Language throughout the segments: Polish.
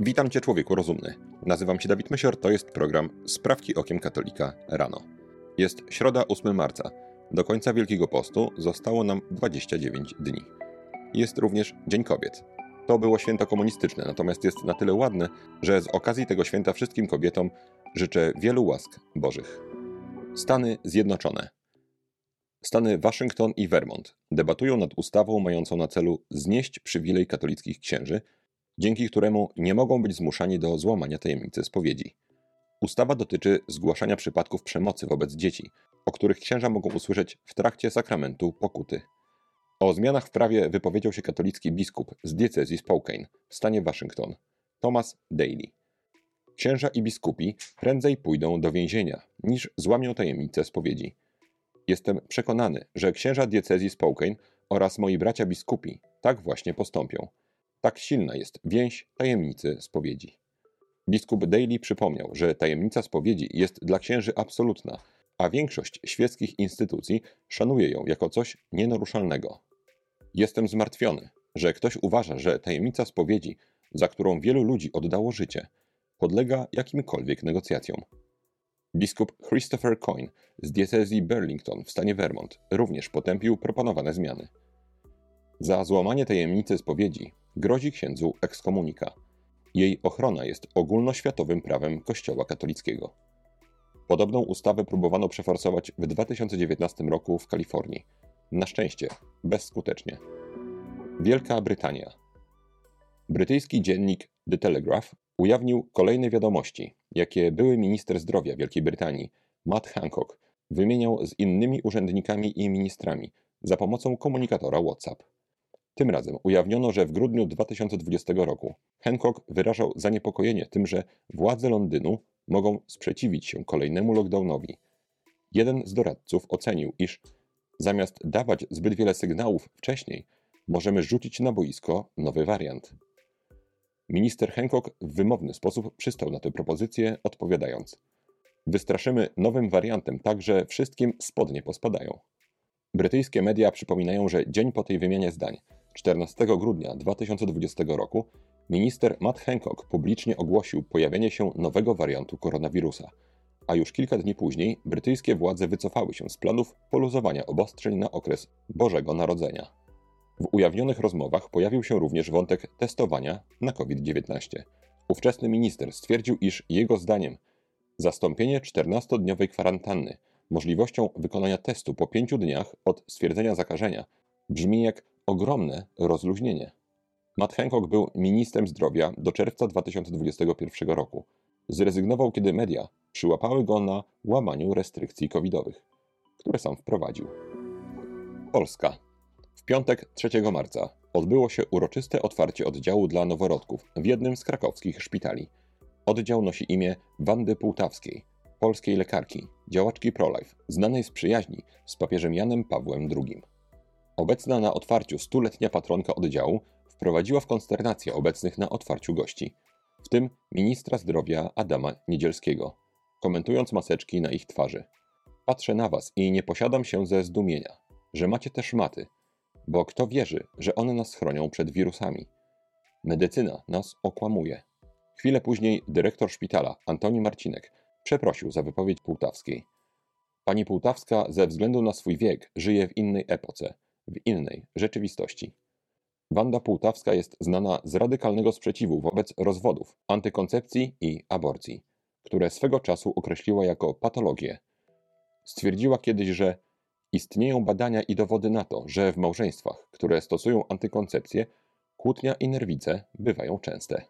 Witam Cię, człowieku rozumny. Nazywam się Dawid Mysior, to jest program Sprawki Okiem Katolika rano. Jest środa 8 marca. Do końca Wielkiego Postu zostało nam 29 dni. Jest również Dzień Kobiet. To było święto komunistyczne, natomiast jest na tyle ładne, że z okazji tego święta wszystkim kobietom życzę wielu łask Bożych. Stany Zjednoczone. Stany Waszyngton i Vermont debatują nad ustawą mającą na celu znieść przywilej katolickich księży, dzięki któremu nie mogą być zmuszani do złamania tajemnicy spowiedzi. Ustawa dotyczy zgłaszania przypadków przemocy wobec dzieci, o których księża mogą usłyszeć w trakcie sakramentu pokuty. O zmianach w prawie wypowiedział się katolicki biskup z diecezji Spokane w stanie Waszyngton, Thomas Daly. Księża i biskupi prędzej pójdą do więzienia, niż złamią tajemnicę spowiedzi. Jestem przekonany, że księża diecezji Spokane oraz moi bracia biskupi tak właśnie postąpią. Tak silna jest więź tajemnicy spowiedzi. Biskup Daly przypomniał, że tajemnica spowiedzi jest dla księży absolutna, a większość świeckich instytucji szanuje ją jako coś nienaruszalnego. Jestem zmartwiony, że ktoś uważa, że tajemnica spowiedzi, za którą wielu ludzi oddało życie, podlega jakimkolwiek negocjacjom. Biskup Christopher Coyne z diecezji Burlington w stanie Vermont również potępił proponowane zmiany. Za złamanie tajemnicy spowiedzi grozi księdzu ekskomunika. Jej ochrona jest ogólnoświatowym prawem Kościoła katolickiego. Podobną ustawę próbowano przeforsować w 2019 roku w Kalifornii. Na szczęście bezskutecznie. Wielka Brytania. Brytyjski dziennik The Telegraph ujawnił kolejne wiadomości, jakie były minister zdrowia Wielkiej Brytanii, Matt Hancock, wymieniał z innymi urzędnikami i ministrami za pomocą komunikatora WhatsApp. Tym razem ujawniono, że w grudniu 2020 roku Hancock wyrażał zaniepokojenie tym, że władze Londynu mogą sprzeciwić się kolejnemu lockdownowi. Jeden z doradców ocenił, iż zamiast dawać zbyt wiele sygnałów wcześniej, możemy rzucić na boisko nowy wariant. Minister Hancock w wymowny sposób przystał na tę propozycję, odpowiadając: Wystraszymy nowym wariantem tak, że wszystkim spodnie pospadają. Brytyjskie media przypominają, że dzień po tej wymianie zdań, 14 grudnia 2020 roku, minister Matt Hancock publicznie ogłosił pojawienie się nowego wariantu koronawirusa, a już kilka dni później brytyjskie władze wycofały się z planów poluzowania obostrzeń na okres Bożego Narodzenia. W ujawnionych rozmowach pojawił się również wątek testowania na COVID-19. Ówczesny minister stwierdził, iż jego zdaniem zastąpienie 14-dniowej kwarantanny możliwością wykonania testu po 5 dniach od stwierdzenia zakażenia brzmi jak ogromne rozluźnienie. Matt Hancock był ministrem zdrowia do czerwca 2021 roku. Zrezygnował, kiedy media przyłapały go na łamaniu restrykcji covidowych, które sam wprowadził. Polska. W piątek 3 marca odbyło się uroczyste otwarcie oddziału dla noworodków w jednym z krakowskich szpitali. Oddział nosi imię Wandy Półtawskiej, polskiej lekarki, działaczki pro-life, znanej z przyjaźni z papieżem Janem Pawłem II. Obecna na otwarciu stuletnia patronka oddziału wprowadziła w konsternację obecnych na otwarciu gości, w tym ministra zdrowia Adama Niedzielskiego, komentując maseczki na ich twarzy. Patrzę na was i nie posiadam się ze zdumienia, że macie te szmaty, bo kto wierzy, że one nas chronią przed wirusami? Medycyna nas okłamuje. Chwilę później dyrektor szpitala, Antoni Marcinek, przeprosił za wypowiedź Półtawskiej. Pani Półtawska ze względu na swój wiek żyje w innej epoce, w innej rzeczywistości. Wanda Półtawska jest znana z radykalnego sprzeciwu wobec rozwodów, antykoncepcji i aborcji, które swego czasu określiła jako patologię. Stwierdziła kiedyś, że istnieją badania i dowody na to, że w małżeństwach, które stosują antykoncepcję, kłótnia i nerwice bywają częste.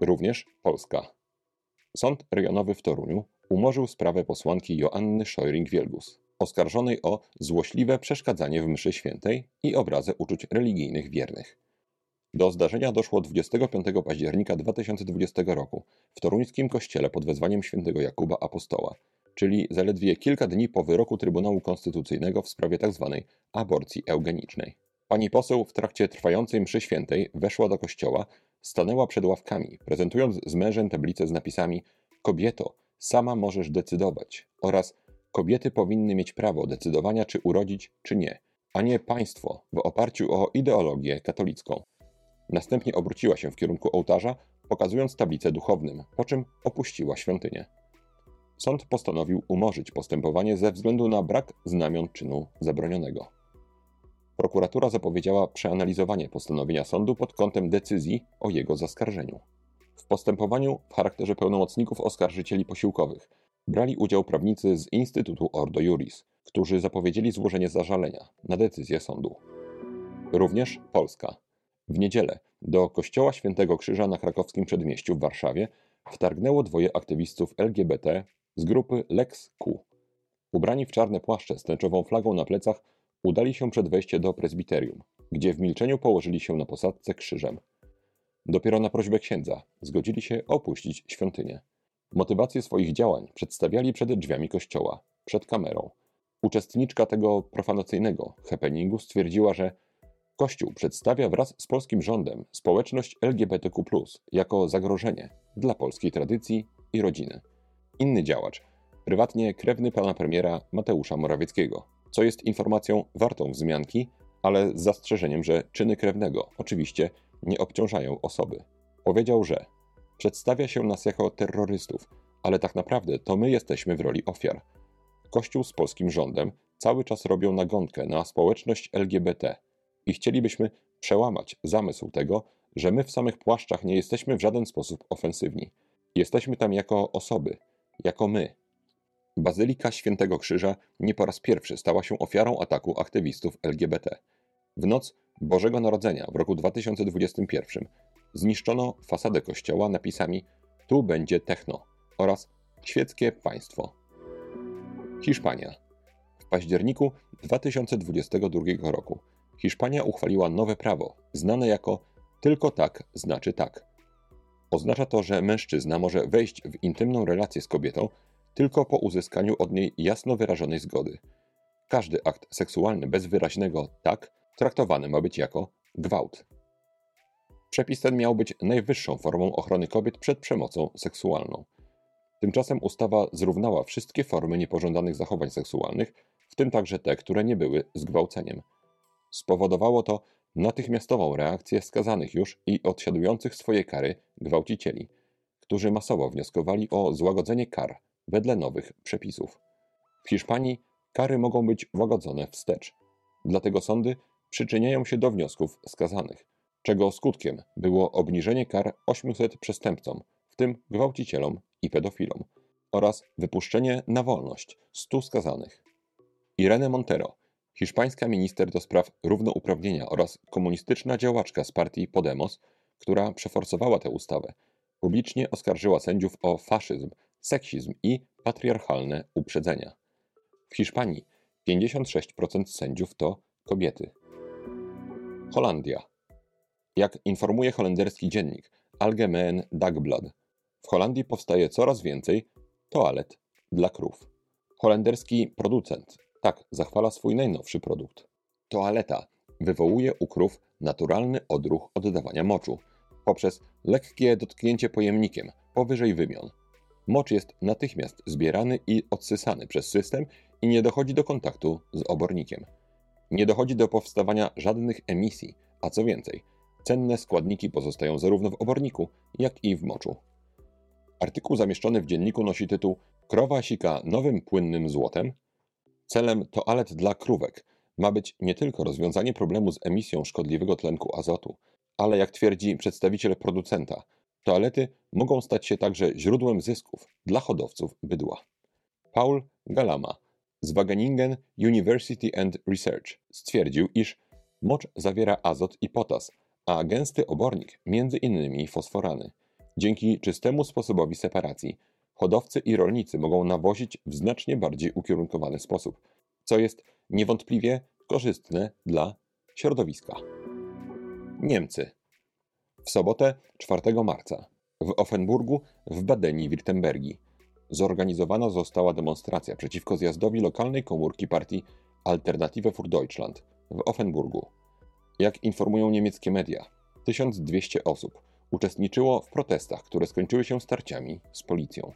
Również Polska. Sąd rejonowy w Toruniu umorzył sprawę posłanki Joanny Szojring-Wielgus oskarżonej o złośliwe przeszkadzanie w mszy świętej i obrazę uczuć religijnych wiernych. Do zdarzenia doszło 25 października 2020 roku w toruńskim kościele pod wezwaniem świętego Jakuba Apostoła, czyli zaledwie kilka dni po wyroku Trybunału Konstytucyjnego w sprawie tzw. Tak aborcji eugenicznej. Pani poseł w trakcie trwającej mszy świętej weszła do kościoła, stanęła przed ławkami, prezentując z mężem tablicę z napisami Kobieto, sama możesz decydować oraz Kobiety powinny mieć prawo decydowania, czy urodzić, czy nie, a nie państwo w oparciu o ideologię katolicką. Następnie obróciła się w kierunku ołtarza, pokazując tablicę duchownym, po czym opuściła świątynię. Sąd postanowił umorzyć postępowanie ze względu na brak znamion czynu zabronionego. Prokuratura zapowiedziała przeanalizowanie postanowienia sądu pod kątem decyzji o jego zaskarżeniu. W postępowaniu w charakterze pełnomocników oskarżycieli posiłkowych brali udział prawnicy z Instytutu Ordo Juris, którzy zapowiedzieli złożenie zażalenia na decyzję sądu. Również Polska. W niedzielę do Kościoła Świętego Krzyża na krakowskim przedmieściu w Warszawie wtargnęło dwoje aktywistów LGBT z grupy Lex Q. Ubrani w czarne płaszcze z tęczową flagą na plecach, udali się przed wejście do prezbiterium, gdzie w milczeniu położyli się na posadzce krzyżem. Dopiero na prośbę księdza zgodzili się opuścić świątynię. Motywację swoich działań przedstawiali przed drzwiami kościoła, przed kamerą. Uczestniczka tego profanacyjnego happeningu stwierdziła, że Kościół przedstawia wraz z polskim rządem społeczność LGBTQ jako zagrożenie dla polskiej tradycji i rodziny. Inny działacz, prywatnie krewny pana premiera Mateusza Morawieckiego, co jest informacją wartą wzmianki, ale z zastrzeżeniem, że czyny krewnego oczywiście nie obciążają osoby. Powiedział, że przedstawia się nas jako terrorystów, ale tak naprawdę to my jesteśmy w roli ofiar. Kościół z polskim rządem cały czas robią nagonkę na społeczność LGBT i chcielibyśmy przełamać zamysł tego, że my w samych płaszczach nie jesteśmy w żaden sposób ofensywni. Jesteśmy tam jako osoby, jako my. Bazylika Świętego Krzyża nie po raz pierwszy stała się ofiarą ataku aktywistów LGBT. W noc Bożego Narodzenia w roku 2021 zniszczono fasadę kościoła napisami Tu będzie techno oraz Świeckie Państwo. Hiszpania. W październiku 2022 roku Hiszpania uchwaliła nowe prawo, znane jako tylko tak znaczy tak. Oznacza to, że mężczyzna może wejść w intymną relację z kobietą tylko po uzyskaniu od niej jasno wyrażonej zgody. Każdy akt seksualny bez wyraźnego tak traktowany ma być jako gwałt. Przepis ten miał być najwyższą formą ochrony kobiet przed przemocą seksualną. Tymczasem ustawa zrównała wszystkie formy niepożądanych zachowań seksualnych, w tym także te, które nie były zgwałceniem. Spowodowało to natychmiastową reakcję skazanych już i odsiadujących swoje kary gwałcicieli, którzy masowo wnioskowali o złagodzenie kar wedle nowych przepisów. W Hiszpanii kary mogą być łagodzone wstecz, dlatego sądy przyczyniają się do wniosków skazanych, czego skutkiem było obniżenie kar 800 przestępcom, w tym gwałcicielom i pedofilom, oraz wypuszczenie na wolność 100 skazanych. Irene Montero, hiszpańska minister do spraw równouprawnienia oraz komunistyczna działaczka z partii Podemos, która przeforsowała tę ustawę, publicznie oskarżyła sędziów o faszyzm, seksizm i patriarchalne uprzedzenia. W Hiszpanii 56% sędziów to kobiety. Holandia. Jak informuje holenderski dziennik Algemeen Dagblad, w Holandii powstaje coraz więcej toalet dla krów. Holenderski producent tak zachwala swój najnowszy produkt. Toaleta wywołuje u krów naturalny odruch oddawania moczu poprzez lekkie dotknięcie pojemnikiem powyżej wymion. Mocz jest natychmiast zbierany i odsysany przez system i nie dochodzi do kontaktu z obornikiem. Nie dochodzi do powstawania żadnych emisji, a co więcej, cenne składniki pozostają zarówno w oborniku, jak i w moczu. Artykuł zamieszczony w dzienniku nosi tytuł Krowa sika nowym płynnym złotem. Celem toalet dla krówek ma być nie tylko rozwiązanie problemu z emisją szkodliwego tlenku azotu, ale jak twierdzi przedstawiciel producenta, toalety mogą stać się także źródłem zysków dla hodowców bydła. Paul Galama z Wageningen University and Research stwierdził, iż mocz zawiera azot i potas, a gęsty obornik między innymi fosforany. Dzięki czystemu sposobowi separacji hodowcy i rolnicy mogą nawozić w znacznie bardziej ukierunkowany sposób, co jest niewątpliwie korzystne dla środowiska. Niemcy. W sobotę 4 marca w Offenburgu w Badenii-Wirtembergii zorganizowana została demonstracja przeciwko zjazdowi lokalnej komórki partii Alternative für Deutschland w Offenburgu. Jak informują niemieckie media, 1200 osób uczestniczyło w protestach, które skończyły się starciami z policją.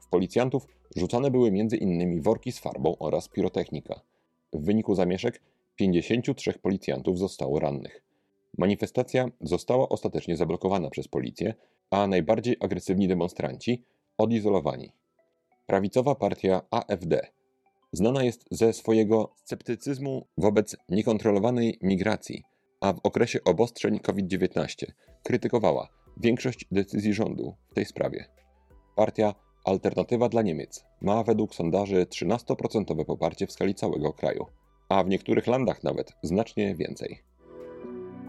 W policjantów rzucane były m.in. worki z farbą oraz pirotechnika. W wyniku zamieszek 53 policjantów zostało rannych. Manifestacja została ostatecznie zablokowana przez policję, a najbardziej agresywni demonstranci odizolowani. Prawicowa partia AfD znana jest ze swojego sceptycyzmu wobec niekontrolowanej migracji, a w okresie obostrzeń COVID-19 krytykowała większość decyzji rządu w tej sprawie. Partia Alternatywa dla Niemiec ma według sondaży 13% poparcie w skali całego kraju, a w niektórych landach nawet znacznie więcej.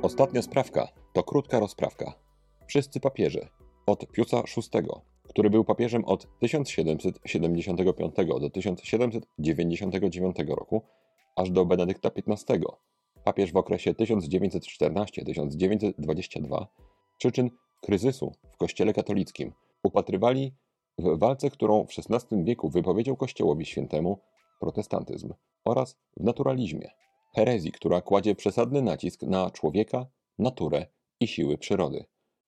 Ostatnia sprawka to krótka rozprawka. Wszyscy papieże, od Piusa VI, który był papieżem od 1775 do 1799 roku, aż do Benedykta XV, papież w okresie 1914-1922, przyczyn kryzysu w Kościele katolickim upatrywali w walce, którą w XVI wieku wypowiedział Kościołowi Świętemu protestantyzm oraz w naturalizmie, herezji, która kładzie przesadny nacisk na człowieka, naturę i siły przyrody.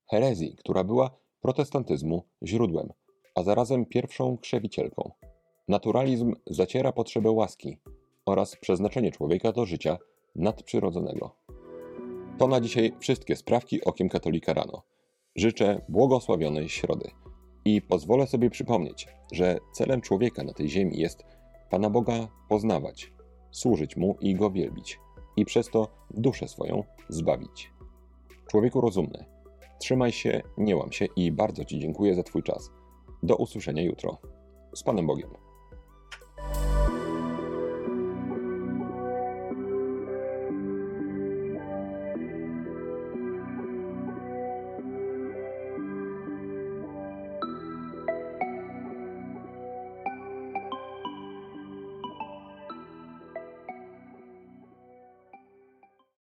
Herezji, która była protestantyzmu źródłem, a zarazem pierwszą krzewicielką. Naturalizm zaciera potrzebę łaski oraz przeznaczenie człowieka do życia nadprzyrodzonego. To na dzisiaj wszystkie sprawki okiem katolika rano. Życzę błogosławionej środy i pozwolę sobie przypomnieć, że celem człowieka na tej ziemi jest Pana Boga poznawać, służyć Mu i Go wielbić, i przez to duszę swoją zbawić. Człowieku rozumny, trzymaj się, nie łam się i bardzo Ci dziękuję za Twój czas. Do usłyszenia jutro. Z Panem Bogiem.